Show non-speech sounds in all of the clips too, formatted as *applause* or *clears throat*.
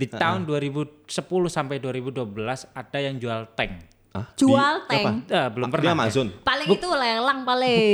Di tahun 2010 sampai 2012 ada yang jual tank. Ah, Jual di- apa? tank. Eh, belum Di pernah. Amazon. Paling itu lelang paling.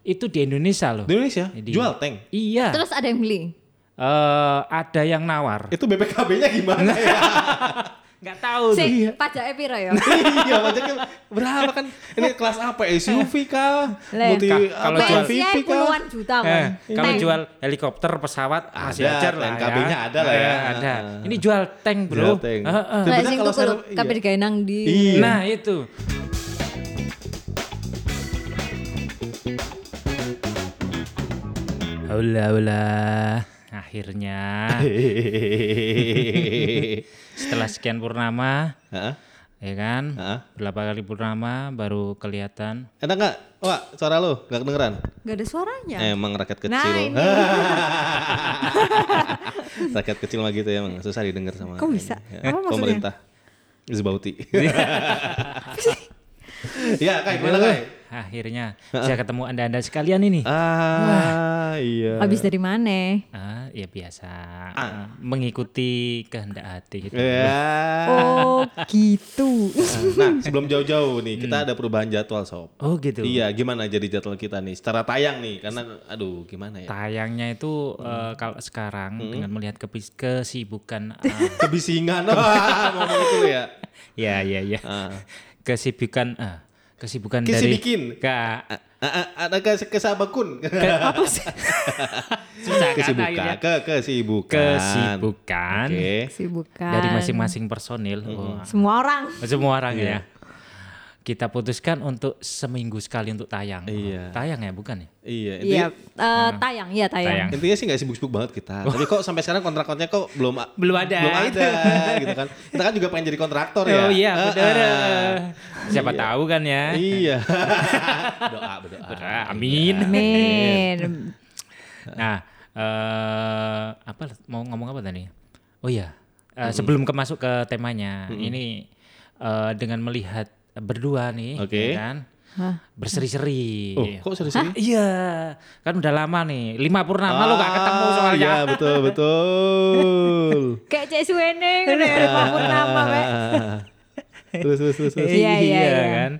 Itu di Indonesia loh. Di Indonesia Di- jual tank. Iya. Terus ada yang beli. Eh, ada yang nawar. Itu BPKB-nya gimana ya? *laughs* Nggak tahu tuh. Si, pajaknya piro ya? *laughs* iya, pajaknya berapa kan? Ini kelas apa? SUV kah? Multi kalau jual MVP kah? puluhan juta Eh, kan. kalau Tank. jual helikopter, pesawat masih Ada, ajar lah ya. ada lah ya. Eh, ada. Ah. Ini jual tank, Bro. Jual tank. Eh, eh. Sing kalau tuku saya- kabeh digawe nang ndi. Iya. Nah, itu. Hula hula. Akhirnya *laughs* setelah sekian purnama, Heeh. ya kan? Heeh. Berapa kali purnama baru kelihatan. Enak nggak? Wah, suara lu nggak kedengeran? Gak ada suaranya. Emang rakyat kecil. Nah, ini. *laughs* rakyat kecil mah gitu ya, emang susah didengar sama. Kok bisa? maksudnya? Pemerintah. Zbauti. *laughs* *laughs* *laughs* ya, kayak gimana kayak? Akhirnya bisa ketemu anda-anda sekalian ini. Ah, iya. Habis dari mana? Ah, ya biasa. Ah, Mengikuti kehendak hati gitu. Ya. Oh, gitu. *laughs* Nah, sebelum jauh-jauh nih, kita ada perubahan jadwal, Sob. Oh gitu. Iya, gimana jadi jadwal kita nih? Secara tayang nih, karena aduh gimana ya? Tayangnya itu eh, kalau sekarang dengan melihat kebis- kesibukan eh, *laughs* Kebisingan. Wah, ngomong itu ya. ya ya ya Ah. Kesibukan eh, kesibukan dari Kesibikin. Ka, Ah, ah, ada kes kesabakun. apa sih? *laughs* Susah kan Kesibukan, ke kesibukan. Kesibukan Oke. Sibukan. dari masing-masing personil. Wah, Semua orang. semua orang ya. Kita putuskan untuk seminggu sekali untuk tayang. Iya. Tayang ya bukan ya? Iya, Iya, intinya, eh, tayang, iya tayang. Tayang. intinya sih nggak sibuk-sibuk banget kita. Tapi kok sampai sekarang kontrak-kontraknya kok belum Belum ada. belum ada gitu kan. Kita kan juga pengen jadi kontraktor ya. Oh iya Ah, benar. ah. Siapa tahu kan ya. Iya. *laughs* Doa, berdoa. Berdoa, Amin. Amin. Nah, eh apa mau ngomong apa tadi? Oh iya, eh, sebelum ke masuk ke temanya, ini eh, dengan melihat berdua nih, Oke. ya kan, Hah? berseri-seri. Oh, kok serius-serius? Iya, kan udah lama nih, lima purnama lu gak ketemu Ah, soalnya. Iya, betul, betul. *laughs* Kayak Cek Suwene ngene Pak Purnama, Pak. terus, terus, terus, terus. Iya, iya, iya. kan.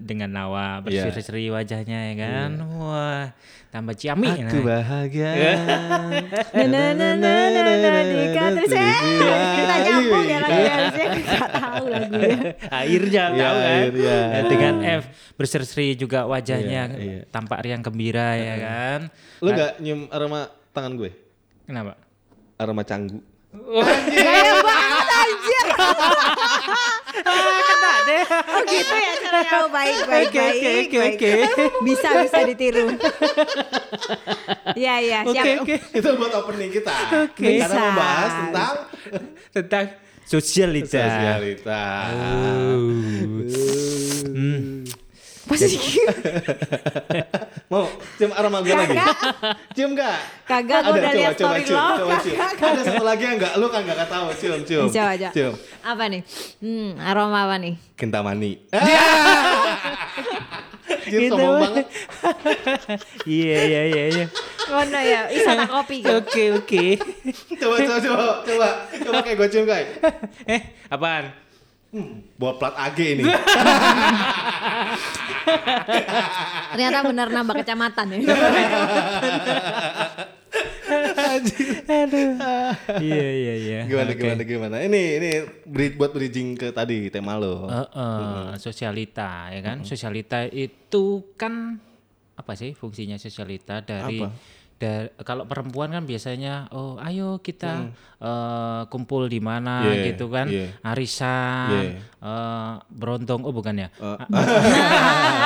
Dengan Nawa berseri-seri wajahnya ya kan. Wah, tambah ciami. Iya. Aku nah. bahagia. *laughs* Na na na na na na Dika terus eh kita nyambung ya lagi Iya. harusnya nggak tahu lagunya. akhirnya *laughs* Iya, tahu kan. Ya, dengan F berseri juga wajahnya Iya, iya. tampak riang gembira ya kan Lu gak nyium aroma tangan gue? kenapa Aroma canggu. Gaya banget anjir. Kena deh Oh gitu ya caranya oh, baik baik Oke, baik. oke, oke, baik. oke. Bisa bisa ditiru. Iya iya oke siap. oke Itu buat opening kita. Oke. Karena Bisa. membahas tentang tentang sosialita sosialita. Hmm. Pasti *laughs* Mau cium aroma gue lagi? Cium gak? kagak gue udah lihat story cium, lo. coba cium. Ada satu lagi yang enggak, lu kan gak tahu. Cium, cium. Coba coba. Cium. Apa nih? Hmm, aroma apa nih? Kentamani. *laughs* Cium Gitu. sombong banget. *laughs* iya iya iya iya Ngono ya, wisata kopi. gitu. oke oke Coba, coba, coba. Coba, coba kayak gue cium kayak. eh apaan Buat plat AG ini. *laughs* Ternyata benar nambah kecamatan ya. iya iya iya Gimana, Oke. gimana, gimana. Ini, ini buat bridging ke tadi tema lo. Eh, eh, sosialita ya kan sosialita itu kan apa sih fungsinya sosialita dari Apa? Da- kalau perempuan kan biasanya oh ayo kita eh, kumpul di mana Hmm. Yeah, gitu kan yeah. arisan eh, berontong oh bukan ya Ah,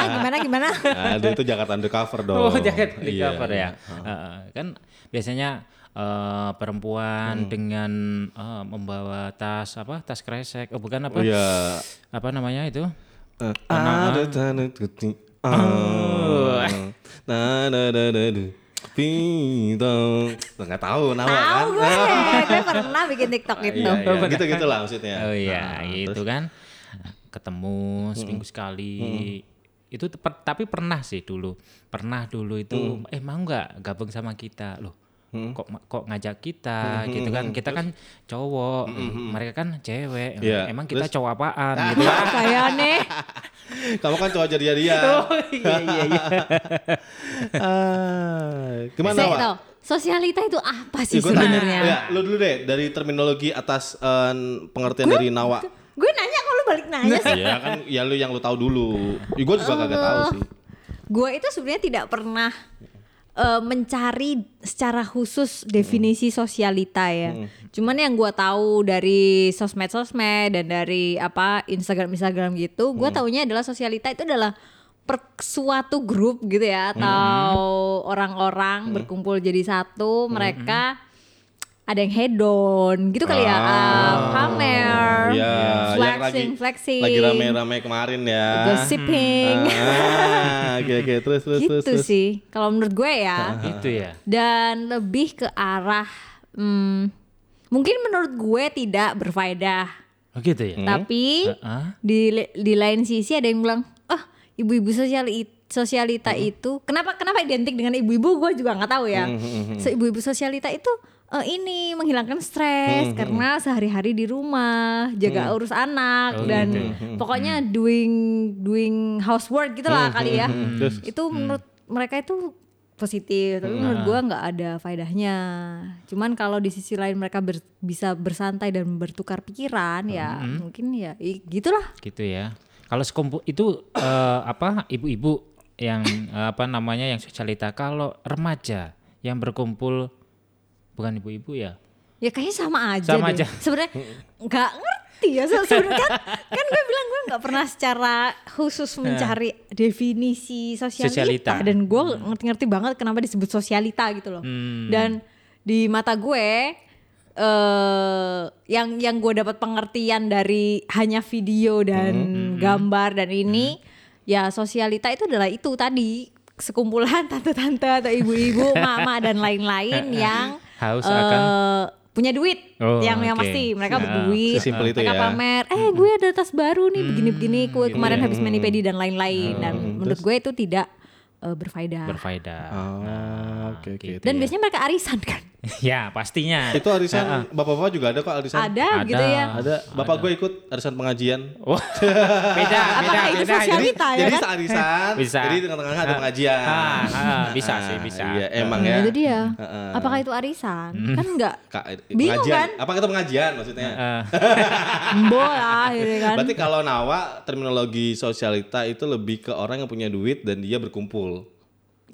*laughs* gimana gimana? Aduh, itu Jakarta Undercover dong. oh jaket di Iya, cover iya. ya Eh, eh, kan biasanya eh, perempuan Hmm. dengan eh, membawa tas apa tas kresek oh bukan apa Oh iya. apa namanya itu Eh, Ada tanah putih. Ah. Na na na na na. Bintang. Nggak tahu nama kan? Tahu gue, *laughs* gue pernah bikin TikTok itu. Iya, iya. Gitu gitu lah maksudnya. Oh iya, Nah, gitu kan. Ketemu seminggu sekali. Itu te- per- tapi pernah sih dulu. Pernah dulu itu eh mau nggak gabung sama kita loh. kok ma- kok ngajak kita gitu kan kita kan cowok mereka kan cewek Iya. emang kita Terus? cowok apaan *laughs* gitu kan Kayak aneh. *laughs* Kamu kan cowok jadi dia. oh iya iya iya *laughs* Ah, gimana Saya Wak? tahu, sosialita itu apa sih Ya, gua sebenarnya? Ya, lu dulu deh dari terminologi atas eh, pengertian dari Nawa. Gue nanya kok lu balik nanya sih. Iya kan, ya lu yang lu tahu dulu. Ya, gue juga kagak tahu sih. Gue itu sebenarnya tidak pernah eh, mencari secara khusus definisi sosialita ya. Cuman yang gue tahu dari sosmed-sosmed dan dari apa Instagram-Instagram gitu, gue taunya adalah sosialita itu adalah per suatu grup gitu ya atau orang-orang berkumpul jadi satu, mereka ada yang hedon gitu kali ya, ah, pamer, Iya, yang lagi flexing, flexing, lagi rame-rame kemarin ya. gossiping. Ah, oke oke. Terus terus gitu terus. terus. sih kalau menurut gue ya. Itu ya. Dan lebih ke arah hmm, mungkin menurut gue tidak berfaedah. Oh gitu ya? Tapi Heeh. di di lain sisi ada yang bilang ah ibu-ibu sosial sosialita itu kenapa kenapa identik dengan ibu-ibu? Gue juga nggak tahu ya. So, ibu-ibu sosialita itu eh, ini menghilangkan stres karena sehari-hari di rumah jaga urus anak Oh, dan gitu. pokoknya doing doing housework gitulah kali ya. Terus? itu menurut mereka itu positif tapi menurut gua nggak ada faedahnya. Cuman kalau di sisi lain mereka ber- bisa bersantai dan bertukar pikiran ya mungkin ya i- gitulah. Gitu ya. Kalau sekumpul itu eh, apa ibu-ibu yang eh, apa namanya yang sosialita kalau remaja yang berkumpul bukan ibu-ibu ya ya kayaknya sama aja Sama deh. aja. sebenarnya *laughs* nggak ngerti ya Se- sebenarnya kan kan gue bilang gue nggak pernah secara khusus mencari definisi sosialita, Sosialita. dan gue ngerti-ngerti banget kenapa disebut sosialita gitu loh Hmm. dan di mata gue eh yang yang gue dapat pengertian dari hanya video dan Hmm, gambar dan ini ya sosialita itu adalah itu tadi sekumpulan tante-tante atau ibu-ibu, *laughs* mama dan lain-lain yang Haus eh, akan punya duit Oh, yang yang oke. pasti. Mereka Ah, berduit sesimpel itu mereka ya. pamer eh gue ada tas baru nih begini-begini gue gitu kemarin ya. habis mani pedi dan lain-lain. Dan menurut gue itu tidak eh, berfaedah. Berfaedah. Ah, oke oke. dan biasanya mereka arisan kan *laughs* ya pastinya Itu arisan bapak-bapak juga ada kok arisan. ada, Ada. gitu ya Ada. Bapak gue ikut arisan pengajian. Wah, *laughs* beda beda Apakah itu beda sosialita ya Jadi kan searisan, Bisa. jadi di tengah-tengah ada pengajian. Ah, ah, bisa sih, bisa. Iya, emang Nah, ya. itu dia apakah itu arisan kan enggak Kak, Bingung kan? Apa itu pengajian maksudnya? Eh, *laughs* Embo lah gitu kan Berarti kalau Nawa terminologi sosialita itu lebih ke orang yang punya duit dan dia berkumpul.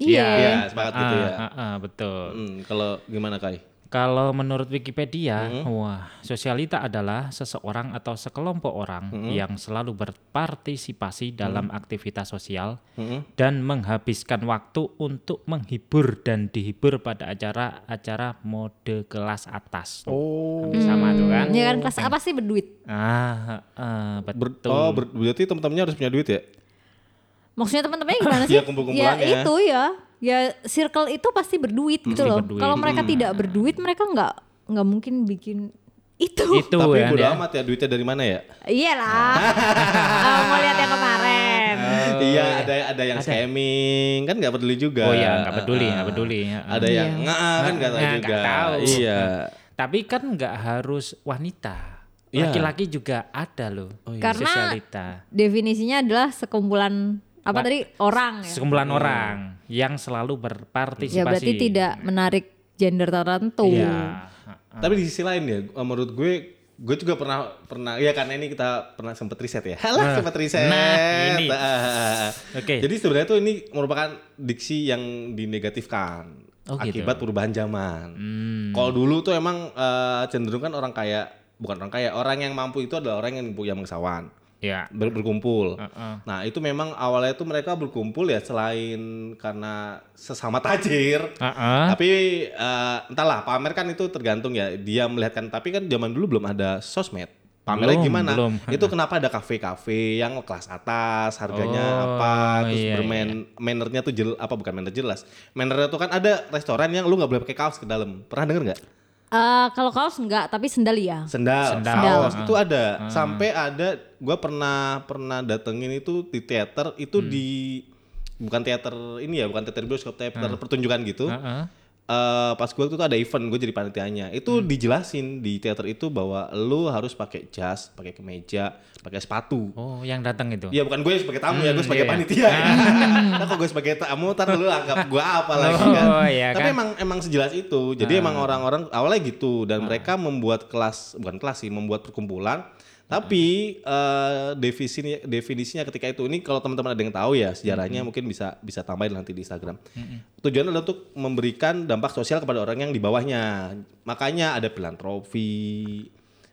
Iya Iya, sepakat gitu ya. ah, ah, ah, betul Hmm, kalau gimana Kai? Kalau menurut Wikipedia, Hmm. wah, sosialita adalah seseorang atau sekelompok orang Hmm. yang selalu berpartisipasi dalam aktivitas sosial Hmm. dan menghabiskan waktu untuk menghibur dan dihibur pada acara-acara mode kelas atas. Oh. Hampir sama tuh kan? ya kan kelas apa sih berduit Ah, ah, Ber- betul. oh, ber- berarti teman-temannya harus punya duit ya? Maksudnya teman-temannya *laughs* gimana sih Iya, kumpul-kumpulannya. ya itu ya ya circle itu pasti berduit gitu loh berduit. kalau mereka tidak berduit mereka nggak nggak mungkin bikin itu itu Tapi ya, bodo dia. amat ya duitnya dari mana ya? Iyalah. *laughs* Eh, mau lihat yang kemarin. iya, ada ada yang scamming, kan nggak peduli juga. Oh iya, nggak peduli, Ah, nggak peduli. Ada yang nggak kan nggak tahu Nah, juga. tahu. Iya. Tapi kan nggak harus wanita. Iya. Laki-laki juga ada loh. iya. Karena Sosialita. definisinya adalah sekumpulan apa tadi orang ya. Sekumpulan orang yang selalu berpartisipasi. Ya berarti tidak menarik gender tertentu. Iya. Tapi di sisi lain ya, menurut gue gue juga pernah pernah ya karena ini kita pernah sempet riset ya. *laughs* Halah sempet riset. Nah, ini. *laughs* Ah. Oke. Jadi sebenarnya tuh ini merupakan diksi yang dinegatifkan Oh, gitu. akibat perubahan zaman. Hmm. Kalau dulu tuh emang eh, cenderung kan orang kaya, bukan orang kaya, orang yang mampu itu adalah orang yang punya bangsawan. Ya. ber- berkumpul. Heeh. Nah itu memang awalnya tuh mereka berkumpul ya selain karena sesama tajir, Heeh. tapi eh, entahlah pamer kan itu tergantung ya dia melihatkan. Tapi kan zaman dulu belum ada sosmed. Pamernya Belum, gimana? belum. Itu kenapa ada kafe-kafe yang kelas atas, harganya Oh, apa, terus iya, bermain mannernya tuh jel, apa bukan manner jelas. Mannernya tuh kan ada restoran yang lu nggak boleh pakai kaos ke dalam. Pernah denger nggak? Eh, kalau kaos enggak, tapi sendal ya. Sendal, Sendal. kaos Sendal. itu ada. Sampai ada gua pernah pernah datengin itu di teater itu di bukan teater ini ya, bukan teater bioskop, teater pertunjukan gitu. Heeh. Eh, pas gue tuh ada event gue jadi panitianya itu dijelasin di teater itu bahwa lu harus pakai jas pakai kemeja pakai sepatu Oh, yang datang itu. Ya bukan gue sebagai tamu ya, gue sebagai iya. panitia. ya. *laughs* nah, kalau gue sebagai tamu, ntar lu anggap gue apa lagi kan. Oh, iya Tapi kan? emang emang sejelas itu. Jadi emang orang-orang awalnya gitu dan mereka membuat kelas bukan kelas sih, membuat perkumpulan. Tapi eh, definisinya definisinya ketika itu ini kalau teman-teman ada yang tahu ya sejarahnya mungkin bisa bisa tambahin nanti di Instagram. Tujuannya adalah untuk memberikan dampak sosial kepada orang yang di bawahnya. Makanya ada filantropi,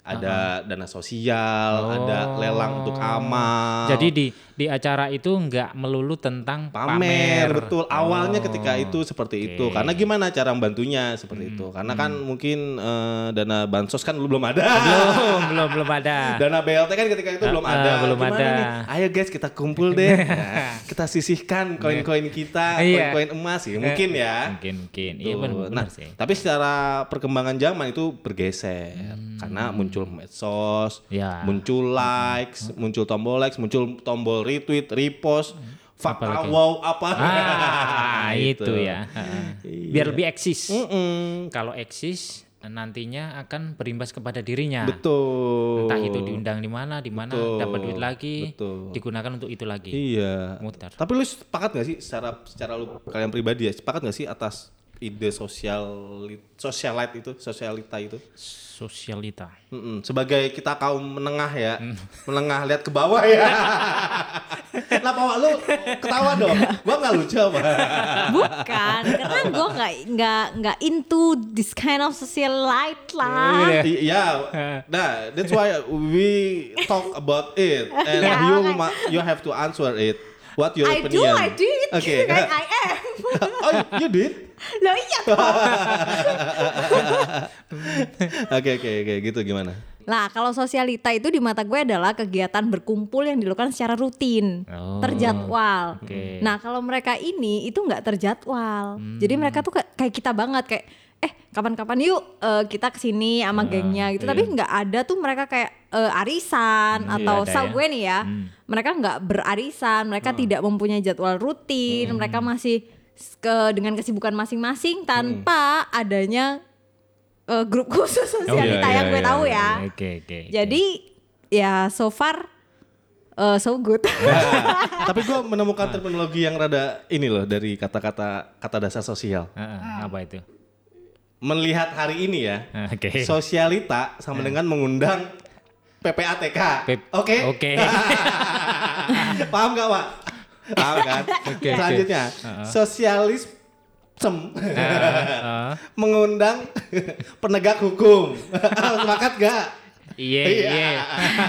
ada dana sosial, ada lelang untuk amal. Jadi di di acara itu nggak melulu tentang pamer, pamer. betul awalnya Oh, ketika itu seperti itu karena gimana cara membantunya seperti itu karena kan mungkin eh, dana bansos kan belum ada Belum, belum, belum ada. *laughs* dana BLT kan ketika itu belum Ah, ada belum Gimana ada. nih? ayo guys kita kumpul deh Nah, *laughs* kita sisihkan koin-koin kita Iya. koin-koin emas ya mungkin ya Mungkin, mungkin. Iya benar nah, sih. tapi secara perkembangan zaman itu bergeser karena muncul medsos, Ya. muncul likes, muncul tombol likes, muncul tombol retweet, repost, fakta Apalagi? wow apa. Ah, *laughs* Gitu. itu ya. Heeh. Biar lebih eksis. Kalau eksis nantinya akan berimbas kepada dirinya. Betul. Entah itu diundang di mana, di mana dapat duit lagi, Betul. digunakan untuk itu lagi. Iya. Muter. Tapi lu sepakat gak sih secara secara lu kalian pribadi ya, sepakat gak sih atas ide sosial socialite itu, sosialita itu? Sosialita. Mm-mm. Sebagai kita kaum menengah ya, Hmm. menengah lihat ke bawah ya. *laughs* Kenapa Wak? lu ketawa dong? Gua nggak lucu apa? *laughs* Bukan, karena gue nggak nggak nggak into this kind of socialite lah. Iya, *laughs* nah that's why we talk about it and Ya, you ma- you have to answer it. What your I do, opinion? I did. Oke. *laughs* Kan I am. *laughs* oh, you did? Loh iya. Oke oke oke gitu gimana? Lah kalau sosialita itu di mata gue adalah kegiatan berkumpul yang dilakukan secara rutin, Oh, terjadwal. oke. Nah kalau mereka ini itu nggak terjadwal, jadi mereka tuh kayak kita banget kayak eh kapan-kapan yuk eh, kita ke sini sama gengnya gitu. Tapi nggak ada tuh mereka kayak eh, arisan Hmm, atau iya setahu ya. gue nih ya, mereka nggak berarisan, mereka tidak mempunyai jadwal rutin, mereka masih ke dengan kesibukan masing-masing tanpa adanya eh, grup *laughs* khusus sosialita iya, yang gue iya, tahu iya, ya. Oke, oke. oke. Jadi ya so far uh, so good. *laughs* Tapi gue menemukan terminologi yang rada ini loh dari kata-kata kata dasar sosial. Heeh, apa itu? Melihat hari ini ya, *laughs* Oke. sosialita sama dengan mengundang PPATK. Oke. Oke. *laughs* Paham gak Pak? Paham kan? *laughs* Oke, Selanjutnya, sosialisme Heeh. mengundang penegak hukum. Sepakat gak? Iya, iya.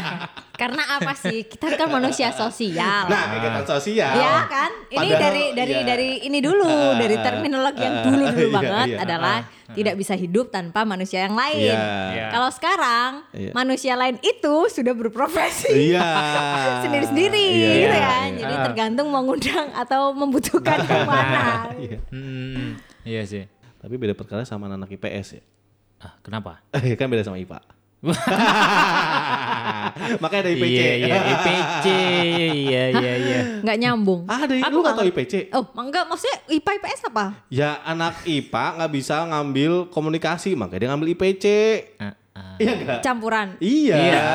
*laughs* Karena apa sih? Kita kan manusia sosial. Nah, kegiatan sosial. Ya kan? Ini Padahal, dari dari ya. dari ini dulu, dari terminologi yang dulu-dulu iya, banget iya. adalah tidak bisa hidup tanpa manusia yang lain. Iya. Iya. Kalau sekarang Iya. manusia lain itu sudah berprofesi. Iya. *laughs* Sendiri-sendiri Iya, gitu iya, kan. iya. Jadi tergantung mengundang atau membutuhkan yang *laughs* mana. Iya. Hmm, iya sih. Tapi beda perkara sama anak IPS ya. Ah, kenapa? kan beda sama IPA. *laughs* Makanya ada IPC. Iya, iya, IPC. Iya, *laughs* iya, iya. Nggak nyambung. Ada, Aku lu gak nggak tau IPC? Oh, enggak maksudnya IPA IPS apa? Ya anak IPA nggak bisa ngambil komunikasi, makanya dia ngambil IPC. Ah, ah. Iya enggak? Campuran. Iya. Iya.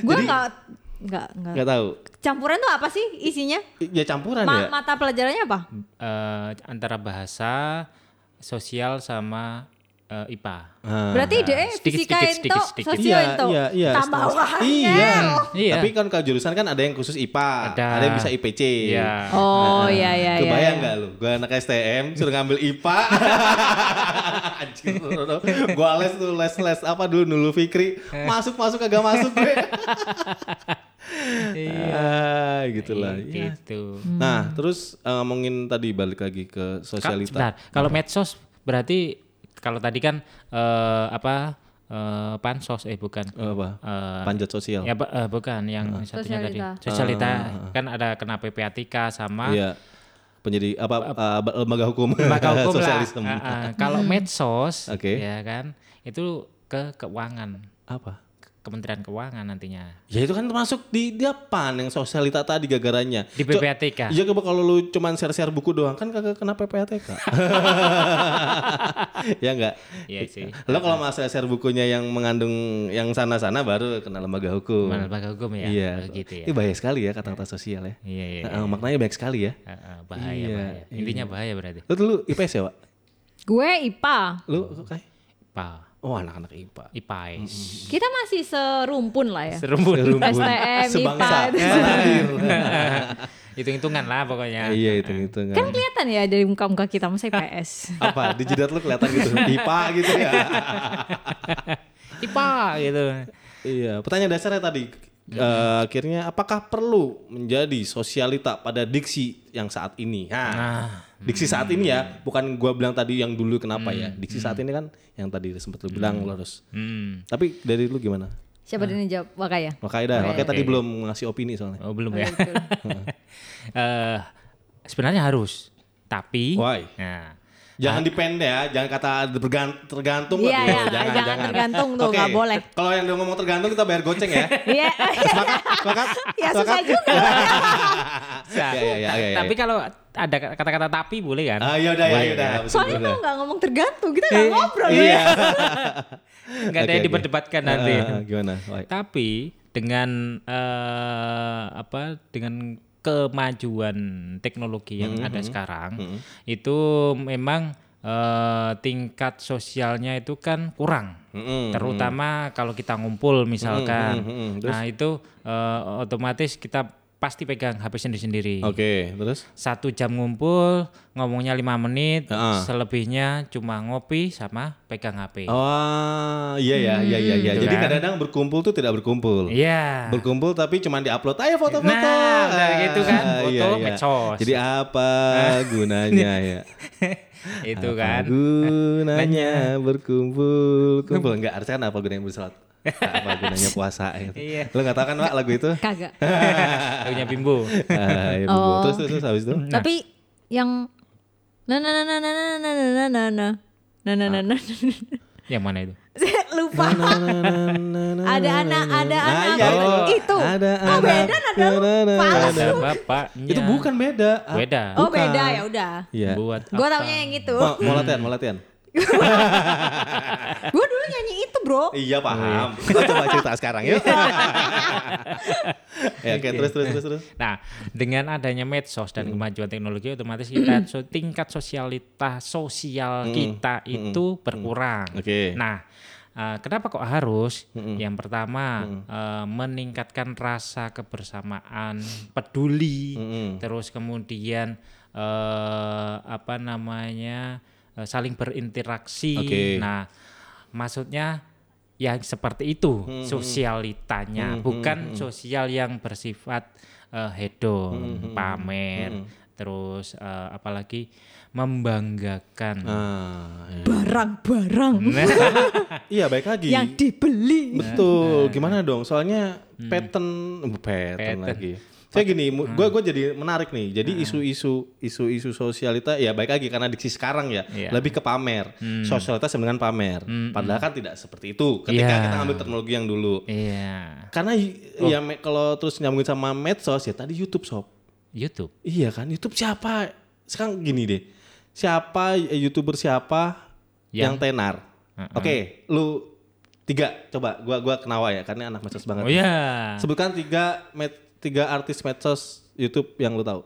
Gue Jadi nggak nggak nggak. nggak tahu. Campuran tuh apa sih isinya? Ya campuran Ma- ya. Mata pelajarannya apa? Eh, antara bahasa sosial sama eh, IPA. Ah. Berarti dia sedikit, fisika sedikit, ento, sedikit, sedikit. sosio ento. iya, iya. Tambah. Iya. Iya. Tapi kan kalau jurusan kan ada yang khusus IPA, Ada. ada, yang bisa IPC. Iya. Oh iya iya iya. Kebayang iya. nggak lu? Gue anak STM suruh ngambil IPA. *laughs* Anjir. Gue les tuh les les apa dulu Nulu Fikri. Masuk masuk kagak masuk gue. *laughs* Ah, gitulah. Ya. Gitu. Nah, terus eh, ngomongin tadi balik lagi ke sosialita. Kalau medsos berarti kalau tadi kan eh, apa eh, pansos eh bukan Eh, apa? Eh, Panjat sosial. ya bu- eh, bukan yang satunya tadi Sosialita. sosialita kan ada kena PPATK sama Iya. Penjadi apa eh, lembaga hukum. lembaga *laughs* hukum lah. Sosialisme. Ah, ah. Kalau medsos Oke. ya kan itu ke keuangan Apa? Kementerian Keuangan nantinya. Ya itu kan termasuk di di apa yang sosialita tadi gagarannya. Di Co- PPATK. Iya coba kalau lu cuman share-share buku doang kan kagak kena PPATK. *laughs* ya enggak? Iya sih. Lo kalau mau share bukunya yang mengandung yang sana-sana baru kena lembaga hukum. Mana lembaga hukum ya? Iya. Oh, gitu ya. Ini bahaya sekali ya kata-kata sosial ya. Iya iya. Nah, maknanya banyak sekali ya. Heeh, bahaya, Iya, bahaya. Intinya bahaya berarti. Lu dulu IPS ya, Pak? Gue IPA. Lu kayak IPA. Oh, anak-anak IPA. IPAIS. Kita masih serumpun lah ya. Serumpun. STM, Sebangsa. IPA. *laughs* Hitung-hitungan lah pokoknya. Iya, itu itu Kan kelihatan ya dari muka-muka kita masa IPS. *laughs* Apa di jidat lu kelihatan gitu. IPA gitu ya. *laughs* IPA gitu. Iya, pertanyaan dasarnya tadi eh, akhirnya apakah perlu menjadi sosialita pada diksi yang saat ini? Nah, diksi saat ini ya, bukan gua bilang tadi yang dulu kenapa ya. Diksi saat ini kan yang tadi sempat lu bilang lu harus. Hmm. Tapi dari lu gimana? Siapa dulu yang jawab? Wakaya. Makanya dah, makanya tadi belum ngasih opini soalnya. Oh belum ya. *laughs* Eh sebenarnya harus. Tapi. Why? Nah. Jangan dipendek ya, jangan kata bergan- tergantung. Iya, waduh, iya, jangan tergantung tuh, Oke, nggak boleh. Kalau yang udah ngomong tergantung kita bayar goceng ya. Iya. *laughs* Sepakat? ya Sepakat? susah juga. *laughs* Iya, iya, iya, iya, iya. Tapi kalau ada kata-kata tapi boleh kan? Ah, ya udah ya, ya udah. Soalnya kalau nggak ngomong tergantung, kita nggak ngobrol Iya. ya. *laughs* Nggak ada Oke, yang diperdebatkan nanti. Ah, gimana? Why? Tapi dengan eh, apa dengan kemajuan teknologi yang Hmm, ada sekarang itu memang eh, tingkat sosialnya itu kan kurang. Mm-mm. Terutama kalau kita ngumpul misalkan. mm, mm, mm. Nah, itu eh, otomatis kita pasti pegang HP sendiri-sendiri. Oke, terus? Satu jam ngumpul, ngomongnya lima menit, Heeh. selebihnya cuma ngopi sama pegang HP. Oh, iya ya, iya iya iya. Gitu Jadi kan. kadang-kadang berkumpul tuh tidak berkumpul. Iya. Berkumpul tapi cuma diupload ayo foto-foto. Nah, udah gitu kan, Ah, *laughs* foto, medsos. Jadi apa *laughs* gunanya ya? itu Apa kan. gunanya berkumpul kumpul *laughs* enggak artinya kan apa gunanya bersolat apa gunanya puasa gitu. Iya. lo nggak tahu kan pak lagu itu Kagak. Punya bimbo. Ah, iya. Oh. terus, terus terus habis itu Tapi yang na na na na na na na na na na na na na na na Yang mana itu? lupa ada anak ada Nah, anak iya, itu. Ada oh anak. beda nada lu Na, na, na, palsu Ada bapaknya. itu bukan beda Ah, Beda. oh beda ya udah iya Buat gue apa? taunya yang itu mau latihan mau latihan gue dulu nyanyi itu bro. Iya paham. Oh, coba cerita sekarang yuk. *laughs* Ya oke terus terus terus terus. Nah, dengan adanya medsos dan kemajuan teknologi otomatis kita *clears throat* so- tingkat sosialitas sosial kita itu berkurang. Oke. Nah, eh, kenapa kok harus? Yang pertama, eh, meningkatkan rasa kebersamaan, peduli, terus kemudian eh, apa namanya? Eh, saling berinteraksi. Oke. Nah, maksudnya yang seperti itu Hmm, sosialitanya, bukan sosial yang bersifat eh, hedon, Hmm, pamer, terus eh, apalagi membanggakan. ah iya. barang-barang *laughs* iya baik lagi yang dibeli Betul. Gimana dong? Soalnya pattern, uh, pattern, Pattern. lagi. Saya gini, gue gue jadi menarik nih. Jadi isu-isu isu-isu sosialita ya baik lagi karena diksi sekarang ya Iya. lebih ke pamer. Sosialitas sama dengan pamer. Padahal kan tidak seperti itu ketika Iya. kita ambil teknologi yang dulu. Iya, Karena y- ya kalau terus nyambungin sama medsos ya tadi YouTube sob. YouTube. Iya kan YouTube siapa? Sekarang gini deh. Siapa eh, YouTuber siapa yang, tenar? Oke, lu tiga coba gua gua kenawa ya karena anak medsos banget. Oh iya. Sebutkan tiga med- tiga artis medsos YouTube yang lu tahu.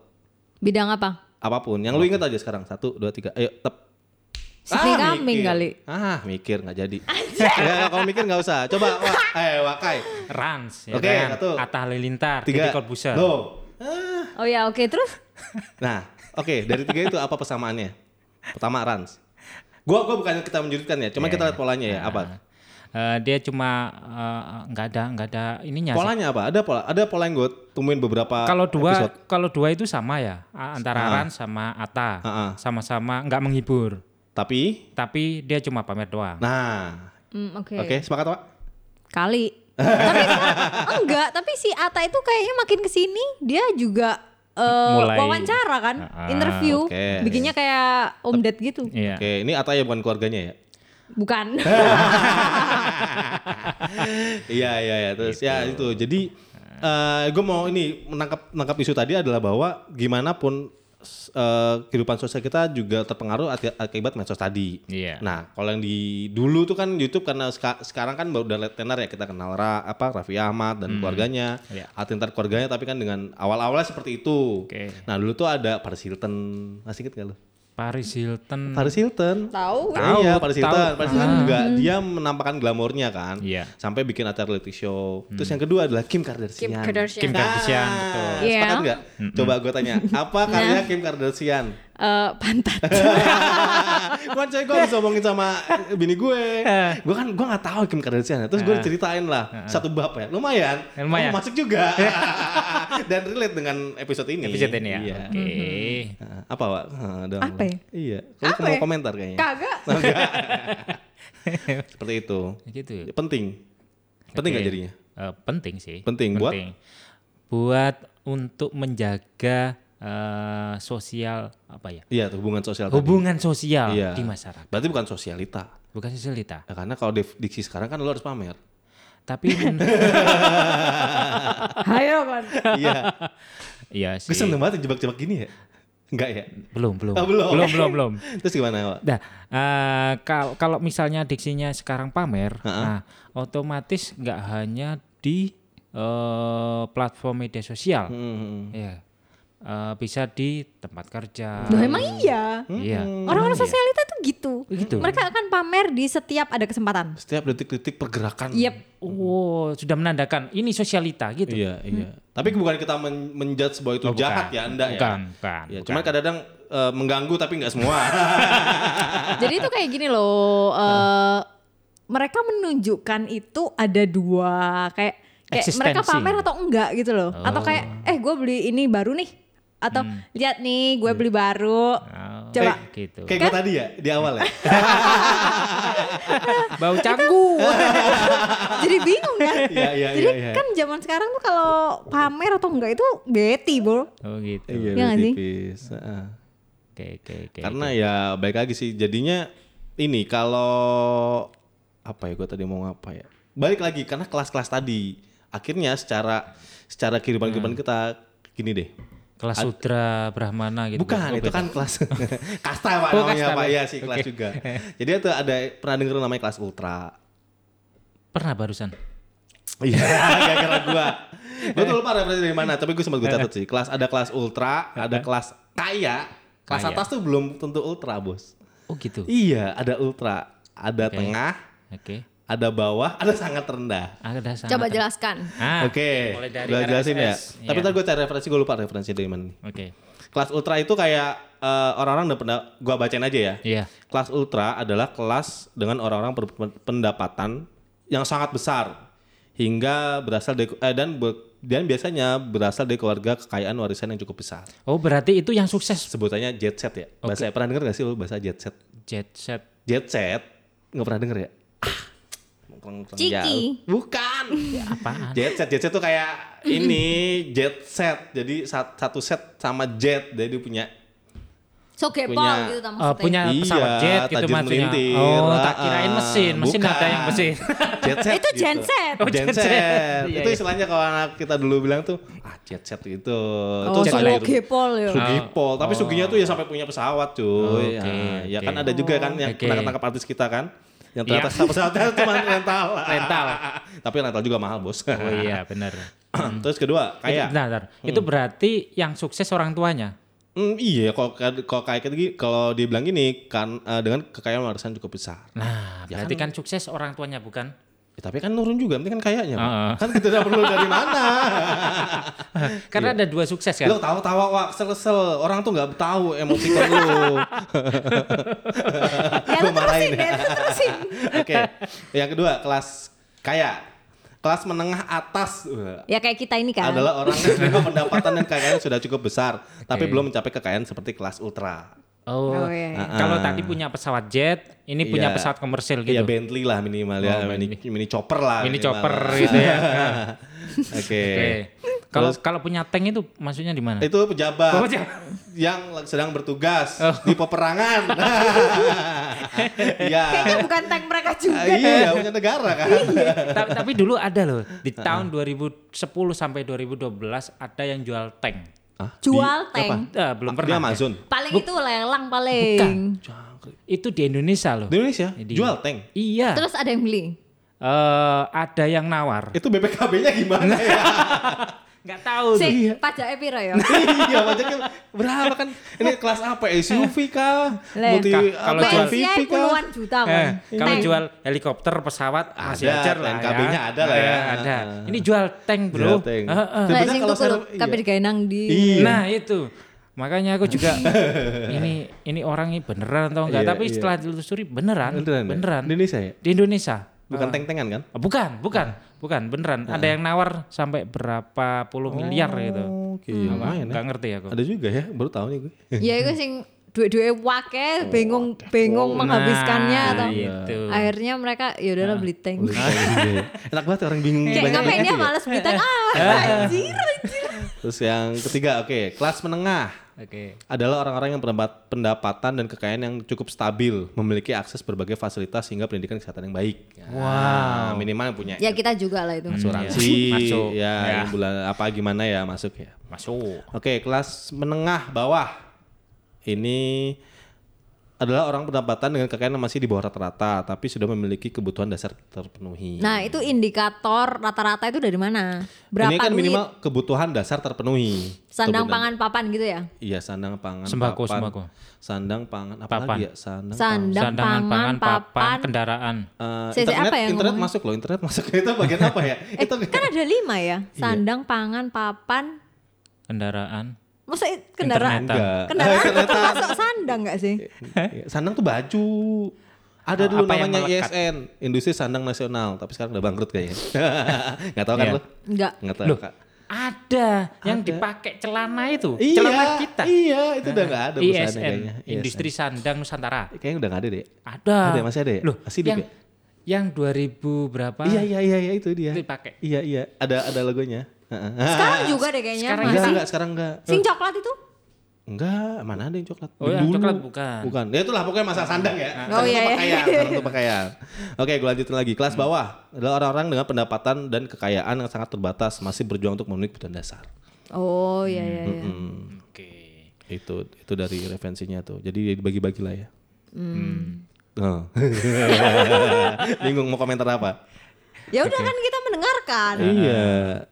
bidang apa Apa pun, yang lu inget aja sekarang. Satu, dua, tiga. Ayo, tep. Sri Ah, Kambing kali Ah, mikir nggak jadi. *laughs* ya, kalau mikir nggak usah. Coba, wah, eh, Wakai. Rans, ya Oke, kan? satu. Atta Halilintar, Tiga. Deddy Corbuzier. Ah. oh ya oke terus *laughs* Nah, oke dari tiga itu apa persamaannya? Pertama Rans. Gua gua bukan kita menjudutkan ya, cuma kita lihat polanya ya. Apa? Eh, dia cuma eh, nggak ada nggak ada ininya. sih. Polanya apa? Ada pola, ada pola yang gue temuin beberapa Kalau dua episode. kalau dua itu sama ya antara Rans sama Atta, Ah, ah. sama-sama nggak menghibur, Tapi, tapi dia cuma pamer doang. nah, Hmm, oke oke sepakat pak? kali *laughs* tapi enggak tapi si Ata itu kayaknya makin ke sini dia juga eh, Mulai- wawancara kan Ah, interview oke. bikinnya kayak Om Ded gitu Iya. Oke, ini Ataya bukan keluarganya ya? Bukan. *laughs* Iya iya iya terus ya itu jadi gue mau ini menangkap menangkap isu tadi adalah bahwa gimana pun eh, kehidupan sosial kita juga terpengaruh aki- akibat medsos tadi. Iya. Nah kalau yang di dulu tuh kan YouTube karena seka- sekarang kan baru udah tenar ya kita kenal Ra, apa Raffi Ahmad dan keluarganya, Iya. Atintar keluarganya tapi kan dengan awal-awalnya seperti itu. Oke. Nah dulu tuh ada Paris Hilton, masih inget gak lu? Paris Hilton. Paris Hilton. Tahu. Tahu, iya, Paris. Hilton. Paris Hilton juga dia menampakkan glamornya kan. Iya. Sampai bikin acara reality show. Terus yang kedua adalah Kim Kardashian. Kim Kardashian. Kim Kardashian, Ah, betul. Iya. Sepakat nggak? Coba gue tanya, apa karya Kim Kardashian? Eh, pantat. *laughs* Cuman coy gue bisa ngomongin sama bini gue. gue kan gue nggak tahu Kim Kardashian. Terus gue ceritain lah satu bab ya. Lumayan. Lumayan. Oh, masuk juga. *laughs* Dan relate dengan episode ini. Episode ini ya. Iya. Oke. Nah, apa Wak? Nah. Apa ya? Iya. Lu Apa mau ya? komentar kayaknya. Kagak. *laughs* Seperti itu. Gitu. Ya, Penting. Penting nggak Oke. jadinya? Eh, penting sih. Penting buat? buat untuk menjaga eh, sosial apa ya? Iya, tuh, hubungan sosial. tadi. Hubungan sosial Iya. di masyarakat. Berarti bukan sosialita. Bukan sosialita. Ya, karena kalau di- diksi sekarang kan lo harus pamer. Tapi *laughs* Ayo kan. iya. iya sih. Gue seneng banget jebak-jebak gini ya. Enggak ya? Belum, belum. Oh, belum. belum, belum, belum. *laughs* Terus gimana, Wak? Nah, eh, kalau kalau misalnya diksinya sekarang pamer, nah otomatis nggak hanya di eh, platform media sosial, Hmm. ya, Eh, bisa di tempat kerja. Loh emang iya. Iya. Orang-orang sosialita tuh gitu. Gitu. Mereka akan pamer di setiap ada kesempatan. Setiap detik-detik pergerakan. Yep. Oh, sudah menandakan ini sosialita gitu. Iya, iya. Tapi bukan kita men menjudge bahwa itu Oh, bukan. jahat ya, Anda ya. Bukan, bukan, Ya, bukan. cuman kadang-kadang eh, mengganggu tapi nggak semua. *laughs* Jadi itu kayak gini loh. eh, mereka menunjukkan itu ada dua kayak kayak mereka pamer atau enggak gitu loh. Atau kayak eh gue beli ini baru nih. Atau lihat nih gue beli baru. Oh, Coba. gitu. Kayak gue tadi ya, di awal ya. *laughs* Bau canggu. *laughs* Jadi bingung kan? *laughs* Iya, iya, Jadi iya, iya. kan zaman sekarang tuh kalau pamer atau enggak itu beti bro. oh gitu. Iya, Iya nggak sih? Oke, oke, oke. Karena ya baik lagi sih jadinya ini kalau apa ya gue tadi mau apa ya balik lagi karena kelas-kelas tadi akhirnya secara secara kehidupan kehidupan kita gini deh kelas sudra brahmana gitu. bukan itu beda. kan kelas *laughs* kasta pak Oh, namanya kasta, pak ya sih kelas Oke. juga *laughs* jadi itu ada pernah denger namanya kelas ultra pernah barusan. Iya, *laughs* gara-gara gua. Gua tuh lupa referensi dari mana, tapi gue sempat gue catat sih. Kelas ada kelas ultra, ada kelas kaya. Kelas Kaya. atas tuh belum tentu ultra, Bos. Oh gitu. Iya, ada ultra, ada Oke. tengah, Oke. Ada bawah, ada sangat rendah. Ada sangat. Coba jelaskan. Ah, Oke, dari gua jelasin ya. RSS. Tapi Iya. tadi gue cari referensi, gue lupa referensi dari mana nih. Oke. Kelas ultra itu kayak eh, orang-orang dan penda- gua bacain aja ya. Iya. Kelas ultra adalah kelas dengan orang-orang berpendapatan yang sangat besar hingga berasal dari eh, dan ber- dan biasanya berasal dari keluarga kekayaan warisan yang cukup besar. Oh, berarti itu yang sukses Sebutannya jet set ya. Bahasa pernah denger gak sih lu bahasa jet set? jet set. Jet set nggak pernah denger ya? Ah, Ciki. jauh. Bukan. Apaan? Jet set, jet set tuh kayak ini jet set. Jadi sat- satu set sama jet. Jadi dia punya Sokepol Punya- gitu Eh, maksudnya. punya pesawat Iya, jet gitu tajam maksudnya. melintir. Oh, Ah, tak kirain mesin. Mesin bukan. ada yang mesin. *laughs* jet set Itu gitu. genset. Oh, jet genset. set. Iya, itu iya. istilahnya kalau anak kita dulu bilang tuh ah jet set gitu. Oh, itu. Sokepol ya. Sugipol, tapi Suginya tuh ya sampai punya pesawat cuy. Oke, Ya, ya oke. kan ada juga kan yang Oke. pernah ketangkap artis kita kan. Yang ternyata Iya. pesawatnya cuma rental. *laughs* Rental. tapi rental juga mahal bos. Oh iya, benar. *clears throat* Terus kedua Itu, kayak bentar, bentar. Itu berarti yang sukses orang tuanya. Hmm, iya kalau kalau kayak gini kalau dibilang gini kan eh, dengan kekayaan warisan cukup besar. Nah, berarti kan sukses orang tuanya bukan? Ya, tapi kan nurun juga, penting kan kayaknya. Pak. Heeh. Kan kita tidak perlu dari mana. *laughs* Karena ada dua sukses kan. Lo tawa-tawa wak kesel-kesel. Orang tuh nggak tahu emosi *laughs* lu. Ya marahin terusin ya. terusin. *laughs* Oke. Yang kedua kelas kaya. Kelas menengah atas Ya kayak kita ini kan. adalah orang dengan pendapatan dan kekayaan sudah cukup besar, tapi belum mencapai kekayaan seperti kelas ultra. Oh, Oh, iya, iya. kalau tadi punya pesawat jet, ini punya Iya. pesawat komersil Iya gitu. Bentley lah minimal ya, Oh, mini, mini chopper lah. Mini minimal. chopper gitu ya. *laughs* Oke. Oke. Kalau kalau punya tank itu maksudnya di mana? Itu pejabat Oh, pejabat. yang sedang bertugas Oh. di peperangan. *laughs* Iya. Kayaknya bukan tank mereka juga. Iya, punya negara kan. tapi, tapi dulu ada loh di tahun 2010 sampai 2012 ada yang jual tank. Hah? Jual Di- tank. apa? Eh, belum Di pernah. Amazon. Paling itu lelang paling. Itu di Indonesia loh. Di Indonesia Di- jual tank. Iya. Terus ada yang beli. Eh, ada yang nawar. Itu BPKB-nya gimana ya? *laughs* Nggak tahu tuh. Sih, pajaknya piro ya? *laughs* iya, pajaknya berapa kan? Ini kelas apa? SUV kah? Multi kalau jual- kah? puluhan juta kan. Eh, kalau Tank. jual helikopter, pesawat masih Ada, ajar lah ya. TNKB-nya ada lah ya. Eh, ada. Ini jual tank, Bro. Jual tank. Eh, eh. Lah Sebenarnya kalau iya. kabeh digawe nang di. Iya. Nah, itu. Makanya aku juga *laughs* ini ini orang ini beneran atau enggak, Iya, tapi iya. setelah ditelusuri beneran, Beneran, ya? beneran. Di Indonesia ya? Di Indonesia. Bukan Eh, tank-tankan kan? Oh, Bukan, bukan, bukan, beneran. Ada yang nawar sampai berapa puluh miliar gitu. Oke, lumayan ya. Enggak ngerti aku. Ada juga ya, baru tahu nih gue. Ya itu sing duit-duit wake bingung Oh, bingung menghabiskannya Nah, atau itu. akhirnya mereka ya udahlah beli tank. *laughs* Iya. Enak banget orang bingung Kayak banyak ngapain dia ya. males beli tank ah *laughs* anjir anjir. Terus yang ketiga, oke, kelas menengah Oke. adalah orang-orang yang pendapat, pendapatan dan kekayaan yang cukup stabil, memiliki akses berbagai fasilitas hingga pendidikan kesehatan yang baik. Wow. minimal yang punya Ya kita juga lah itu. asuransi, Masuk. ya, Ya. yang bulan apa gimana ya masuk ya. Masuk. Oke, kelas menengah bawah. Ini adalah orang pendapatan dengan kekayaan yang masih di bawah rata-rata, tapi sudah memiliki kebutuhan dasar terpenuhi. Nah itu indikator rata-rata itu dari mana? Berapa ini kan duit? minimal kebutuhan dasar terpenuhi. Sandang pangan papan gitu ya? Iya, sandang pangan Sembako, papan. sembako. Sandang pangan apa Papan. lagi ya? Sandang Sandang, Sandangan pangan, papan. kendaraan. Eh, Saya- internet, apa yang internet masuk loh, internet masuk. *laughs* Itu bagian apa ya? Eh, itu kan ada lima ya? Sandang, pangan, papan. Kendaraan. Masa kendaraan? Enggak. Kendaraan itu Internetan. termasuk sandang gak sih? Iya, Sandang tuh baju. Ada Oh, dulu apa yang namanya? ISN, Industri Sandang Nasional, tapi sekarang udah bangkrut kayaknya. *laughs* Nggak tahu kan Iya. lo? Enggak. Nggak tahu. Loh, Kak. ada yang dipakai celana itu. Iya, celana kita. Iya, itu udah nggak ada ISN, kayaknya. ISN. Industri Sandang Nusantara. Kayaknya udah nggak ada deh. Ada. Ada, masih ada ya? Loh, Masih yang, ya? yang 2000 berapa? Iya, iya, iya, iya, itu dia. Itu dipakai. Iya, iya, ada ada logonya. Sekarang juga deh kayaknya. Sekarang Enggak, masih. enggak, sekarang enggak. Sing coklat itu? Enggak, mana ada yang coklat? Oh, yang Dulu. coklat bukan. Bukan. Ya itulah pokoknya masa sandang ya. Oh, iya, untuk iya. pakaian, sandang untuk *laughs* pakaian. Oke, gue lanjutin lagi. Kelas bawah adalah orang-orang dengan pendapatan dan kekayaan yang sangat terbatas, masih berjuang untuk memenuhi kebutuhan dasar. Oh iya iya iya. Hmm, Oke. itu itu dari referensinya tuh. Jadi dibagi-bagi lah ya. Hmm. Oh. *laughs* Bingung mau komentar apa? Ya udah kan kita mendengarkan. Iya,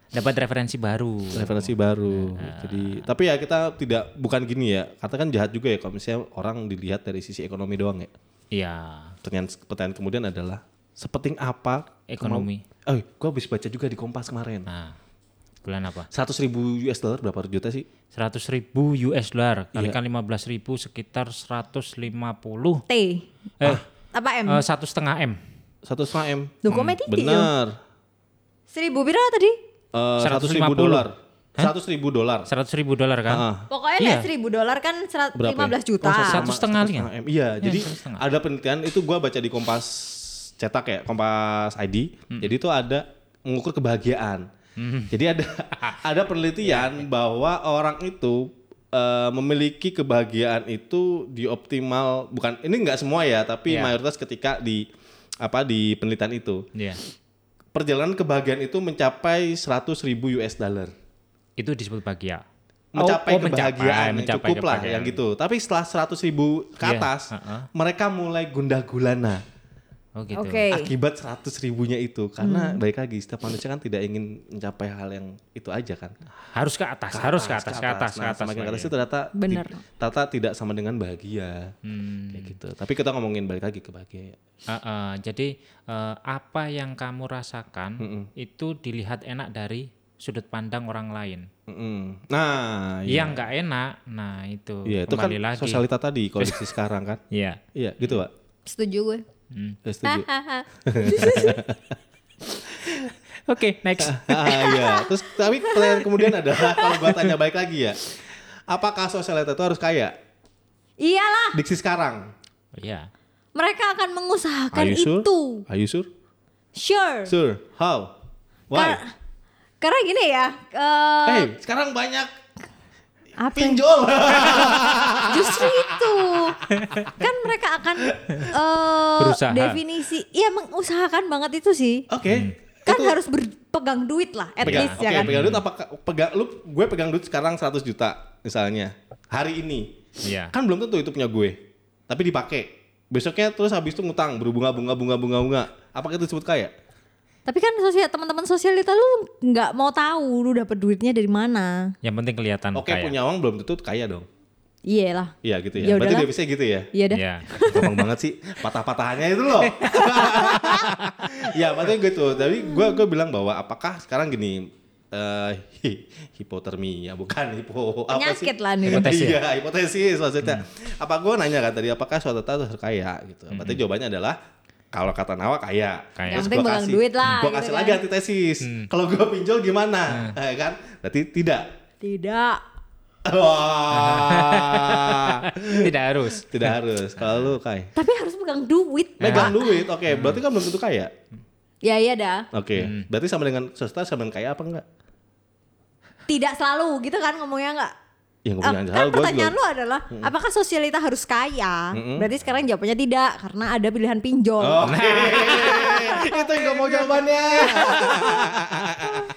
Dapat referensi baru. referensi baru. Jadi, tapi ya kita tidak bukan gini ya. Kata kan jahat juga ya kalau misalnya orang dilihat dari sisi ekonomi doang ya. Iya. Pertanyaan pertanyaan kemudian adalah sepenting apa Ekonomi. Oh, gua habis baca juga di Kompas kemarin. Nah, bulan apa? 100 ribu US dollar berapa juta sih? 100 ribu US dollar Iya. kalikan 15 ribu sekitar 150 T. eh, Apa M? eh, satu setengah m Satu setengah m. Duh kok yo? Bener. Seribu pira tadi? Eh, 100 ribu 150. dolar. 100 ribu dolar. 100 ribu dolar kan Ah. Pokoknya Iya. seribu dolar kan serat- Berapa ya? 15 juta. Oh, Satu sama- setengah M. Iya, jadi satu setengah. ada penelitian itu gua baca di Kompas cetak ya, Kompas ID. Jadi itu ada mengukur kebahagiaan. Jadi ada *laughs* ada penelitian *laughs* bahwa orang itu eh, memiliki kebahagiaan itu di optimal bukan ini nggak semua ya, tapi Iya. mayoritas ketika di apa di penelitian itu Iya. perjalanan kebahagiaan itu mencapai 100 ribu US dollar. itu disebut bahagia mencapai Oh, oh, kebahagiaan mencapai cukup lah kebahagiaan. yang gitu. Tapi setelah 100 ribu ke Iya, atas, heeh. mereka mulai gundah gulana oh gitu Oke. akibat 100 ribunya itu. Karena baik lagi setiap manusia kan tidak ingin mencapai hal yang itu aja kan. harus ke atas harus ke atas ke atas ke Nah, atas semakin ke atas itu ternyata Bener. ti- ternyata tidak sama dengan bahagia. Hmm. Kayak gitu. Tapi kita ngomongin balik lagi ke bahagia. ya. Ah, ah, jadi eh, apa yang kamu rasakan itu dilihat enak dari sudut pandang orang lain Mm-mm. Nah, iya. yang nggak enak nah itu Iya, itu kan lagi sosialita tadi *laughs* kondisi sekarang kan. Iya. Iya, gitu, Pak. Setuju gue. Ya, setuju. *laughs* oke next *laughs* ah, iya. Terus tapi pertanyaan kemudian adalah *laughs* kalau gua tanya baik lagi ya. Apakah sosialita itu harus kaya? Iyalah, Diksi sekarang. Iya. mereka akan mengusahakan Are you sure? itu. Are you sure? Sure. Sure. How? Why? Kar- Karena gini ya, eh, Hei, sekarang banyak apa? pinjol. *laughs* Justru itu kan mereka akan eh Berusaha. definisi, iya mengusahakan banget itu sih. Oke. Kan Itu harus berpegang duit lah, at pegang, least oke, ya kan. pegang duit apa pegang lu gue pegang duit sekarang 100 juta misalnya hari ini. Iya. Kan belum tentu itu punya gue. Tapi dipakai. Besoknya terus habis itu ngutang berbunga bunga bunga bunga bunga. Apakah itu disebut kaya? Tapi kan sosial teman-teman sosialita lu nggak mau tahu lu dapet duitnya dari mana. Yang penting kelihatan Oke, kaya. punya uang belum tentu kaya dong. Iya lah. Iya gitu Ya ya. Berarti udahlah. devisnya gitu ya. Iya dah. Iya. Gampang banget sih patah-patahannya itu loh. ya maksudnya gitu. Tapi gue gue bilang bahwa apakah sekarang gini eh hi- hipotermia bukan hipo apa sih? Penyakit lah nih. Hipotesis. Iya, hipotesis maksudnya. Apa gue nanya kan tadi apakah suatu harus kaya gitu. Berarti jawabannya adalah kalau kata Nawa kaya. Kaya. Yang penting gua pegang kasih- duit lah, Gua gitu kasih kan. lagi antitesis. Kalau gue pinjol gimana? *laughs* Eh, kan? Berarti tidak. Tidak. Wah. *laughs* Tidak harus. tidak harus. Kalau lu Kai. Tapi harus pegang duit. Megang duit, oke. Berarti kan belum tentu kaya. Ya iya dah. Oke. Berarti sama dengan swasta sama dengan kaya apa enggak? Tidak selalu gitu kan ngomongnya nggak? Ya ngomongin kan pertanyaan juga. lu adalah apakah sosialita harus kaya? Berarti sekarang jawabannya tidak karena ada pilihan pinjol. Oke. *laughs* Itu yang gue mau jawabannya. *laughs*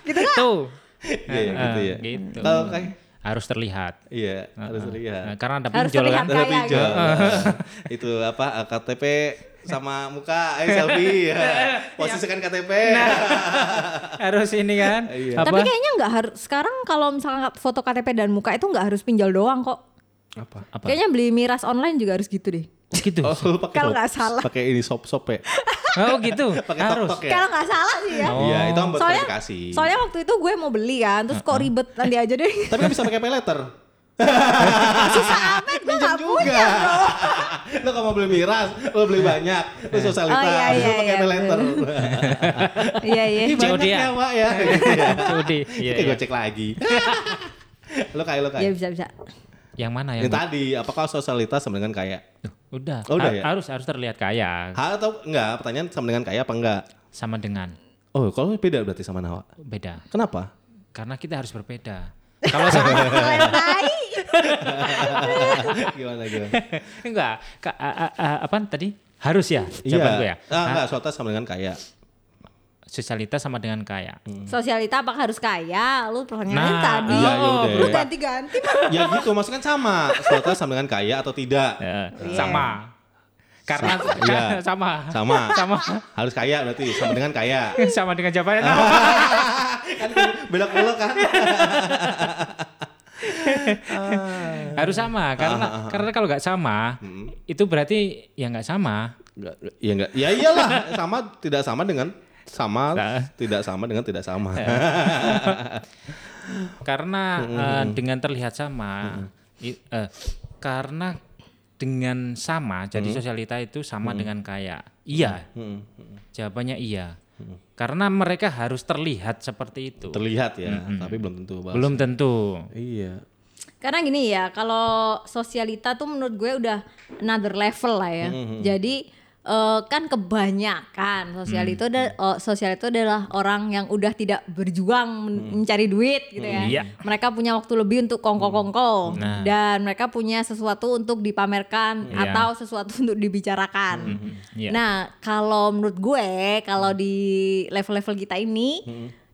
Gitu kan? Tuh. Iya, iya, gitu ya. Gitu. Kalau Harus terlihat. Iya, harus Nah, terlihat. karena ada Harus pinjol terlihat kan. Ada kaya pinjol. gitu. *laughs* Itu apa eh, KTP sama muka, eh selfie. ya. *laughs* *laughs* Posisikan KTP. *laughs* harus ini kan. Iya. Apa? Tapi kayaknya nggak harus sekarang kalau misalnya foto KTP dan muka itu nggak harus pinjol doang kok. Apa? Apa? Kayaknya beli miras online juga harus gitu deh. gitu. Oh, Kalau sop- nggak salah. Pakai ini sop-sop ya. Oh gitu. Pakai harus. ya. Kalau nggak salah sih ya. Oh. Iya, itu kan buat Soalnya, verifikasi. soalnya waktu itu gue mau beli kan, terus kok ribet nanti aja deh. Tapi kan bisa pakai pay letter. Susah amat gue juga. punya bro. *laughs* lu kalau mau beli miras, lu beli banyak, lu sosialita, Oh, iya, lu iya, pakai iya, pay letter. *laughs* Iya iya. Ini banyak COD ya? ya, Pak ya. Cudi. Iya, iya. gue cek lagi. *laughs* lu kayak lu Ya kayak. bisa bisa. Yang mana Yang yang? tadi, apakah sosialita sama dengan kaya? Udah. Oh, udah ya? Harus harus terlihat kaya Hal atau enggak? Pertanyaan sama dengan kaya apa enggak? sama dengan Oh, kalau beda berarti sama Nawa. beda. Kenapa? Karena kita harus berbeda. Kalau sama. *laughs* gimana gimana? enggak, Ka- a- a- a- apa tadi? Harus ya jawaban gue ya. Ah, enggak, sosialita sama dengan kaya. Sosialita sama dengan kaya. Sosialita apakah harus kaya? Lu pertanyaannya Nah, tadi. iya, ya udah. Lu ganti-ganti. *laughs* ya gitu, maksudnya kan sama. Sosialita sama dengan kaya atau tidak? Ya, Sama. Karena Iya. sama. Sama. *laughs* Sama. Harus kaya berarti sama dengan kaya. sama dengan jawabannya. kan belok-belok kan. Harus sama karena karena kalau nggak sama itu berarti ya nggak sama. Enggak, ya enggak. Ya iyalah, sama tidak sama dengan sama Nah. tidak sama dengan tidak sama. *laughs* Karena eh, dengan terlihat sama i- eh, karena dengan sama jadi sosialita itu sama dengan kaya. Iya. Jawabannya iya. Karena mereka harus terlihat seperti itu. Terlihat ya, tapi belum tentu. Bang. Belum tentu. Iya. Karena gini ya, kalau sosialita tuh menurut gue udah another level lah ya. Jadi eh, kan kebanyakan sosial itu ada oh, sosial itu adalah orang yang udah tidak berjuang men- mencari duit gitu ya. Iya. Mereka punya waktu lebih untuk kongko-kongko Nah. dan mereka punya sesuatu untuk dipamerkan Iya. atau sesuatu untuk dibicarakan. Iya. Nah, kalau menurut gue kalau di level-level kita ini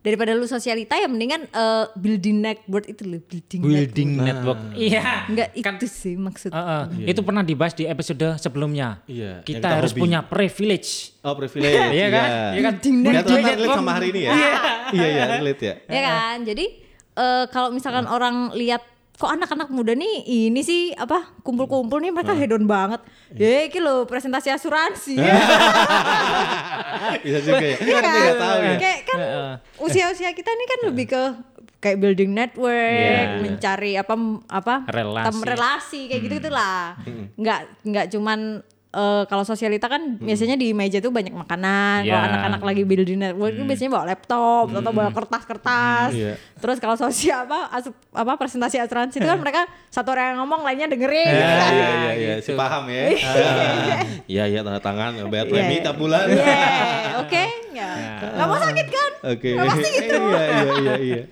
daripada lu sosialita ya mendingan eh, building network itu loh, building, Building network. network. Iya. Enggak Kan itu sih maksud. Eh, eh, Itu pernah dibahas di episode sebelumnya. Iya, Kita, kita harus hobi. punya privilege. Oh privilege. *laughs* Iya kan? Iya kan? Building network. relate sama hari ini ya? Iya iya relate ya. ya kan jadi eh, kalau misalkan orang lihat kok anak-anak muda nih ini sih apa kumpul-kumpul nih mereka hedon banget ya iki lo presentasi asuransi *laughs* Bisa juga ya. Iya Kan kan? kita nggak tahu ya. kayak kan usia-usia kita nih kan lebih ke kayak building network Iya. mencari apa apa Relasi. tem- relasi kayak gitu gitulah nggak nggak cuman eh, kalau sosialita kan biasanya di meja tuh banyak makanan kalau Iya. anak-anak lagi building network itu biasanya bawa laptop atau bawa kertas-kertas Iya. terus kalau sosial apa asup, apa presentasi asuransi itu kan mereka satu orang yang ngomong lainnya dengerin Iya gitu kan. iya iya iya, si paham ya. Ah, Iya iya tanda tangan bayar premi Iya. tiap bulan. Iya, oke ya. Gak mau sakit kan? Oke. pasti gitu. iya iya iya iya.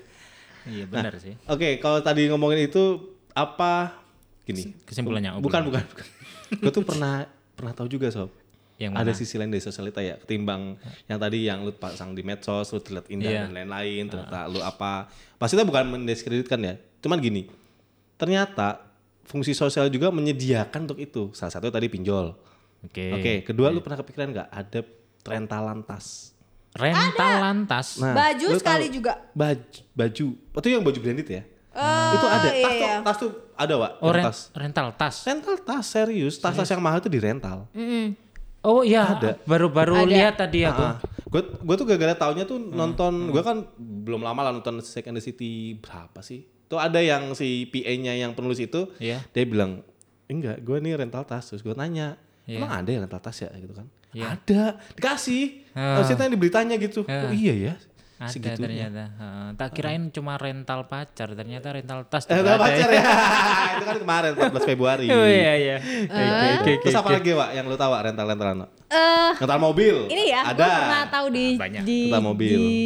Iya benar sih. Oke, kalau tadi ngomongin itu apa gini? Kesimpulannya, bukan bukan bukan. *laughs* Gue tuh pernah pernah tahu juga sob. Yang Ada mana? sisi lain dari sosialita ya, ketimbang yang tadi yang lu pasang di medsos, lu terlihat indah Iya. dan lain-lain, ternyata lu apa? Maksudnya bukan mendiskreditkan ya, cuman gini. Ternyata fungsi sosial juga menyediakan untuk itu. Salah satu tadi pinjol. Oke. Oke, kedua lu pernah kepikiran nggak ada rentalan tas? Rental lantas. Nah, Baju sekali tahu- juga. Baju, baju. Itu yang baju branded ya? Eh, itu ada. iya, Tas, tuh, iya. tas tuh ada, Wak. Oh, yang ren- tas. rental tas. Rental tas serius, tas-tas yang mahal itu di rental. Mm-mm. Oh iya, Ada. baru-baru Ada. lihat tadi aku. Gue gue tuh gara-gara taunya tuh Hmm. nonton, gue kan belum lama lah nonton Sex and the City berapa sih? Tuh ada yang si PA-nya yang penulis itu, Iya. dia bilang enggak, gue nih rental tas. Terus gue tanya, Iya. emang ada yang rental tas ya gitu kan? Iya. Ada, dikasih. Ah. Maksudnya di beritanya gitu. Ah. Oh iya ya. Ada Segitunya. ternyata. Heeh, tak kirain cuma rental pacar, ternyata rental tas. Eh, juga rental ada pacar ya. *laughs* itu kan kemarin 14 Februari. Oh iya iya. Oke oke Terus apa lagi, Wak, yang lu tahu, Wak, rental-rentalan? Wak? Eh, Rental mobil. ini ya, Ada. pernah tahu di Banyak. di Rental mobil. di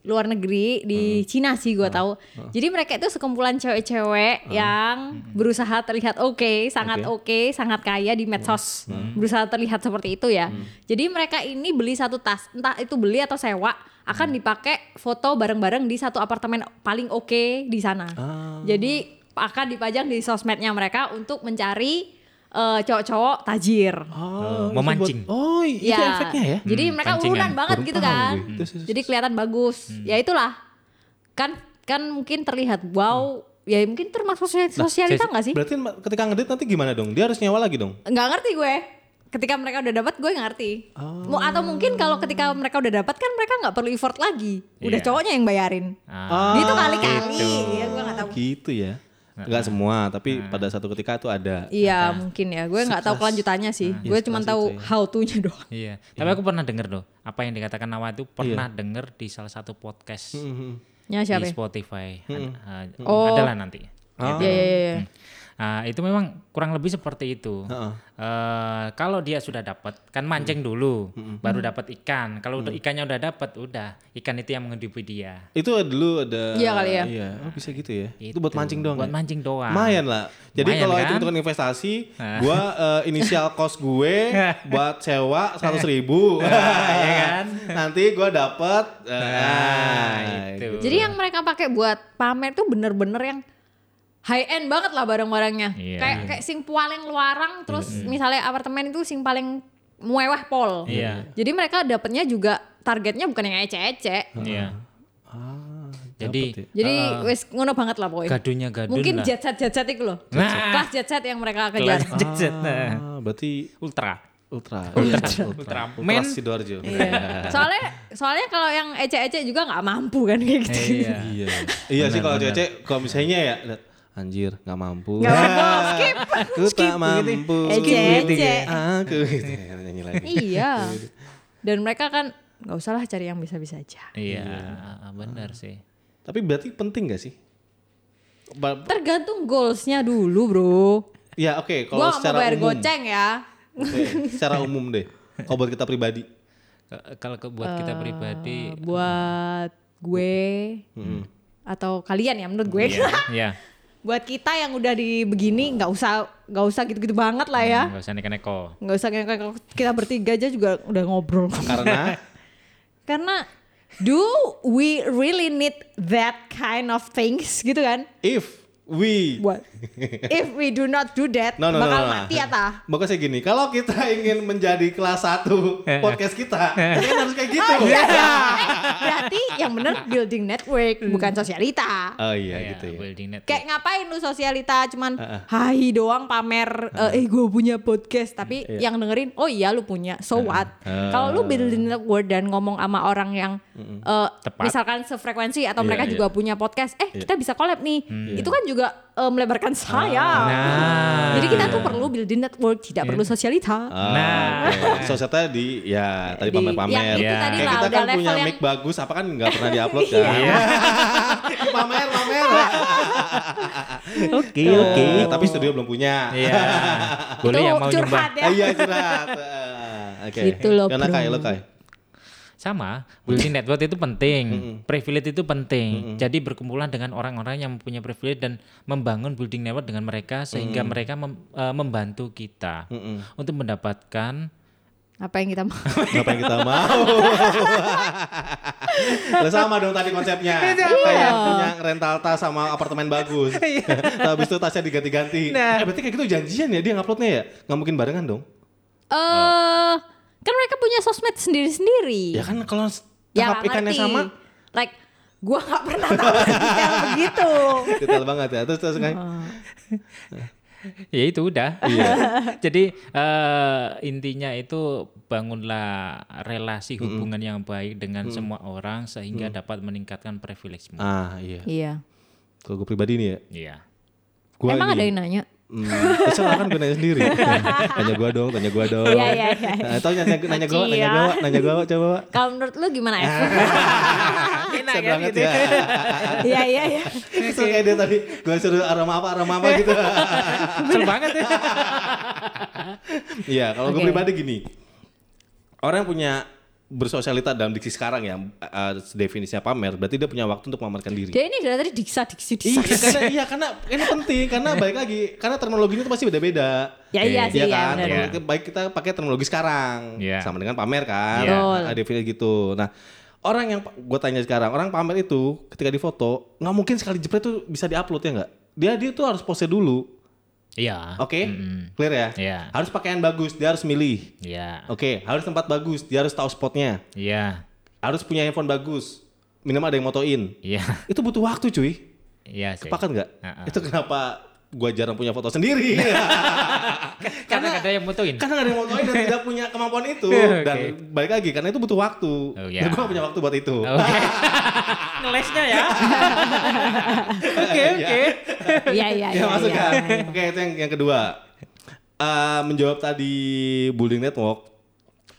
luar negeri di Cina sih gue tahu. Jadi mereka itu sekumpulan cewek-cewek yang berusaha terlihat oke, sangat oke, sangat kaya di medsos, berusaha terlihat seperti itu ya. Jadi mereka ini beli satu tas, entah itu beli atau sewa, akan dipakai foto bareng-bareng di satu apartemen paling oke di sana. Ah. Jadi akan dipajang di sosmednya mereka untuk mencari eh, cowok-cowok tajir. Oh, memancing. itu buat- oh, itu Ya, efeknya ya? Jadi mereka pancingan. urunan banget Baru gitu tahu kan. terus, Jadi kelihatan bagus. Ya itulah. Kan kan mungkin terlihat wow. Ya mungkin termasuk sosial- sosialita nggak sih? Berarti ketika ngedit nanti gimana dong? Dia harus nyewa lagi dong? Nggak ngerti gue. Ketika mereka udah dapat gue nggak ngerti. Mau atau mungkin kalau ketika mereka udah dapat kan mereka nggak perlu effort lagi. Udah Iya. cowoknya yang bayarin. Ah, gitu kali-kali. gitu. Ya gue nggak tahu. Gitu ya? Enggak semua, tapi pada satu ketika itu ada. Iya mungkin ya. Gue nggak tahu kelanjutannya sih. Gue cuma sekelas tahu ya. how to-nya doang. Iya. Tapi aku pernah denger loh, apa yang dikatakan Nawa itu pernah denger di salah satu podcast Ya siapa? di ya? Spotify. Ad- uh, Oh. Adalah nanti. Iya iya iya. iya. Nah, itu memang kurang lebih seperti itu. Heeh. Eh, kalau dia sudah dapat, kan mancing dulu, baru dapat ikan. Kalau udah ikannya udah dapat, udah ikan itu yang menghidupi dia. Itu dulu ada. Iya kali ya. Iya, oh, bisa gitu ya. Itu, buat mancing doang. Buat ya? mancing doang. Lumayan lah. Jadi kalau kan? itu hitungan investasi, gua eh, inisial kos gue *laughs* buat sewa seratus ribu, *laughs* Iya kan? Nanti gua dapet. eh, Nah, itu. gitu. Jadi yang mereka pakai buat pamer tuh bener-bener yang high end banget lah barang-barangnya. Iya. Kayak kayak sing paling luarang terus misalnya apartemen itu sing paling mewah pol. Iya. Jadi mereka dapetnya juga targetnya bukan yang ece-ece. Iya. Ah, Jadi ya. Jadi wes ngono banget lah pokoknya. gadunya gadun Mungkin lah. jet set jet set itu loh. Nah. Kelas jet set yang mereka kejar. Kelas jet set. Nah. Ah, berarti Ultra. ultra. Ultra. Ultra. Ultra. Ultra Men. Sidoarjo. Iya. Soalnya soalnya kalau yang ece-ece juga nggak mampu kan kayak gitu. Iya. Iya. Iya sih kalau cece kalau misalnya ya lihat, anjir nggak mampu. Nggak *laughs* mampu, skip. Aku tak mampu. Ece-ece. Aku *laughs* gitu. nyanyi lagi. Iya. *laughs* Dan mereka kan nggak usah lah cari yang bisa-bisa aja. Iya, benar sih. Tapi berarti penting gak sih? Ba- Tergantung goalsnya dulu bro. Ya oke kalau Gua nggak mau secara bayar umum. goceng ya. Oke, secara umum deh. Kalau buat kita pribadi. Kalau ke buat kita pribadi, Buat gue atau kalian ya menurut gue. iya, iya. Buat kita yang udah di begini nggak usah nggak usah gitu-gitu banget lah ya. Gak usah neko-neko. Nggak usah kayak kita bertiga aja juga udah ngobrol. Karena *laughs* Karena do we really need that kind of things gitu kan? if we What? If we do not do that, No, no, bakal no, no. mati ya ta? Makanya gini, kalau kita *laughs* ingin menjadi kelas 1 podcast kita, kan harus kayak gitu. Oh iya, iya. *laughs* Eh, berarti yang bener building network, bukan sosialita. Oh iya Iya, gitu ya. building network. Kayak ngapain lu sosialita cuman hai doang pamer eh gue punya podcast tapi Iya. yang dengerin oh iya lu punya so what kalau lu building network dan ngomong sama orang yang eh, Tepat. misalkan sefrekuensi atau Iya, mereka iya. juga punya podcast eh kita bisa collab nih itu kan juga eh, melebarkan saya Nah. jadi kita tuh perlu building network tidak perlu sosialita Ah, Nah. oke. Sosialita di ya tadi Di- pamer-pamer. Iya. tadi Kayak lah kita kan punya yang mic bagus, apa kan nggak pernah diupload kan? *laughs* pamer, pamer. Oke, Eh, tapi studio belum punya. Iya. Boleh itu yang mau curhat nyumbang. ya Ah, Iya curhat. Ah, Oke. Gitu loh, Karena bro. kayak lo kayak. Sama building network itu penting, privilege itu penting. Jadi berkumpulan dengan orang-orang yang mempunyai privilege dan membangun building network dengan mereka sehingga mereka mem- eh, membantu kita untuk mendapatkan Apa yang kita mau? *laughs* Apa yang kita mau? *laughs* Lah sama dong tadi konsepnya. Iya. Kayak punya rental tas sama apartemen bagus. Habis itu tasnya diganti-ganti. Nah. Eh berarti kayak gitu janjian ya dia nguploadnya ya? Nggak mungkin barengan dong? Eh, kan mereka punya sosmed sendiri-sendiri. Ya kan kalau Ya, tangkap ikannya ngerti. sama Like gua nggak pernah tahu detail *laughs* begitu. detail banget ya. Terus terus kayak *laughs* ya itu udah. *laughs* Jadi eh, intinya itu bangunlah relasi hubungan yang baik dengan semua orang sehingga dapat meningkatkan privilege. ah iya. Iya. Kalau gue pribadi nih ya, Iya. gua Emang ini, ada yang nanya? Hmm, terserah kan gue nanya sendiri. tanya gua dong, tanya gua dong. Iya, iya, iya. Nah, Atau nanya nanya gua, nanya Cia. gua, nanya gua, coba. Kalau menurut lu gimana Ah. F? Enak Sad banget ya. Iya iya iya. Kesel kayak dia tadi, gue suruh aroma apa, aroma apa gitu. Seru banget ya. Iya, kalau gue pribadi gini. Orang yang punya bersosialita dalam diksi sekarang ya, uh, definisinya pamer, berarti dia punya waktu untuk memamerkan diri. Dia ini dari tadi diksa diksi Iya, diksa. karena iya karena ini penting karena baik lagi karena terminologinya itu pasti beda-beda. Ya iya sih Iya ya kan, benar. Terminologi- baik kita pakai terminologi sekarang Iya. sama dengan pamer kan, Iya. Betul. ada definisi gitu. Nah, orang yang gue tanya sekarang, orang pamer itu ketika difoto nggak mungkin sekali jepret tuh bisa diupload ya nggak? Dia dia tuh harus pose dulu, Iya. oke? Clear ya? Iya. Harus pakaian bagus, dia harus milih. Iya. Oke, harus tempat bagus, dia harus tahu spotnya. Iya. Harus punya handphone bagus, minimal ada yang motoin. Iya. Itu butuh waktu cuy. Iya sih. Sepakat nggak? Heeh. Itu kenapa gua jarang punya foto sendiri. *laughs* Karena ada yang mutuin. karena nggak ada yang motoin dan tidak punya kemampuan itu. *laughs* Oke. Dan balik lagi, karena itu butuh waktu. Oh, ya. Dan gua nggak punya waktu buat itu. Oke. *laughs* Ngelesnya ya. *laughs* Oke, oke. Iya iya ya iya. masuk iya, kan? iya. Oke, itu yang, yang kedua. Eh, menjawab tadi bullying network.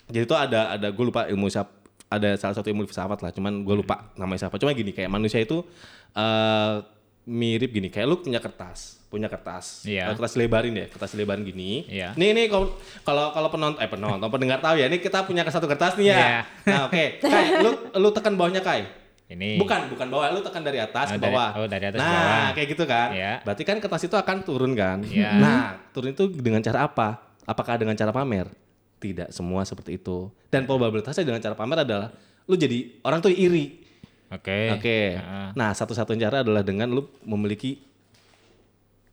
Jadi itu ada ada gue lupa ilmu siapa ada salah satu ilmu filsafat lah, cuman gue lupa namanya siapa. Cuma gini kayak manusia itu eh mirip gini, kayak lu punya kertas, punya kertas, Iya. Eh, kertas lebarin ya, kertas lebarin gini. Iya. Nih nih kalau kalau penonton eh penonton pendengar tahu ya, ini kita punya satu kertas nih ya. Iya. Nah oke, Kai, lu lu tekan bawahnya Kai. Ini. Bukan, bukan bawah, lu tekan dari atas Oh, ke dari- bawah. oh, dari atas nah, bawah. kayak gitu kan. Iya. Berarti kan kertas itu akan turun kan. Iya. Nah, turun itu dengan cara apa? Apakah dengan cara pamer? Tidak semua seperti itu. Dan probabilitasnya dengan cara pamer adalah lu jadi orang tuh iri. Oke. Oke. Heeh. Nah, satu-satunya cara adalah dengan lu memiliki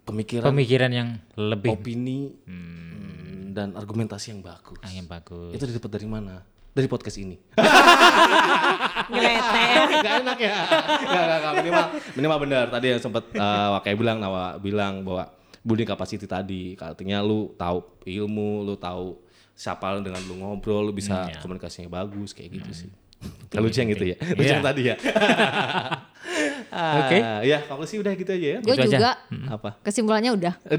pemikiran, Pemikiran yang lebih opini hmm, dan argumentasi yang bagus. ah, yang bagus. Itu didapat dari mana? Dari podcast ini. *laughs* Ngelete. Gak enak ya. Gak, gak, gak. Minimal, minimal benar. Tadi yang sempat uh, Wakai bilang, Nawa bilang bahwa building capacity tadi. Artinya lu tahu ilmu, lu tahu siapa dengan lu ngobrol, lu bisa Hmm, ya. komunikasinya bagus kayak gitu sih. Kalau lucu yang gitu ya. Lucu Iya. yang tadi ya. *laughs* Oke. Ah, Ya, konklusi udah gitu aja ya. Gue Gitu aja. juga Apa? kesimpulannya udah. *laughs*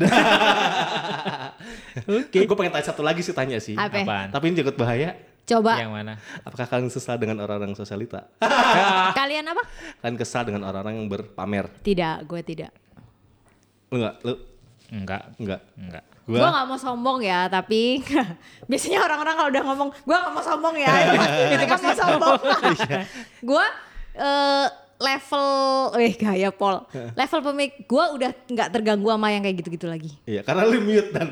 Oke. Gue pengen tanya satu lagi sih tanya sih. Apa? Apaan? Tapi ini cukup bahaya. Coba Yang mana? Apakah kalian kesal dengan orang-orang sosialita? *laughs* kalian apa? kalian kesal dengan orang-orang yang berpamer? Tidak, gue tidak. Lu enggak? Lu Enggak. enggak? Enggak. Gue gak mau sombong ya, tapi *laughs* biasanya orang-orang kalau udah ngomong, gue gak mau sombong ya, *laughs* itu pasti itu gak mau sombong. gue eh, level, eh gaya Pol, level pemik, gue udah nggak terganggu sama yang kayak gitu-gitu lagi. Iya, karena lu mute dan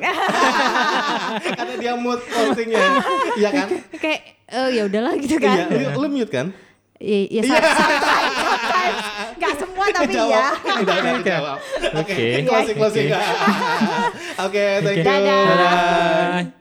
*laughs* karena dia mute postingnya, iya kan? Kayak, eh ya udahlah gitu Iya, kan. lu, lu mute kan? Iya, iya, sometimes, sometimes. Gak semua tapi Jawab. ya. Udah, udah, dijawab. Oke, Oke. closing, closing. Oke, *laughs* thank you. Dadah. Dadah.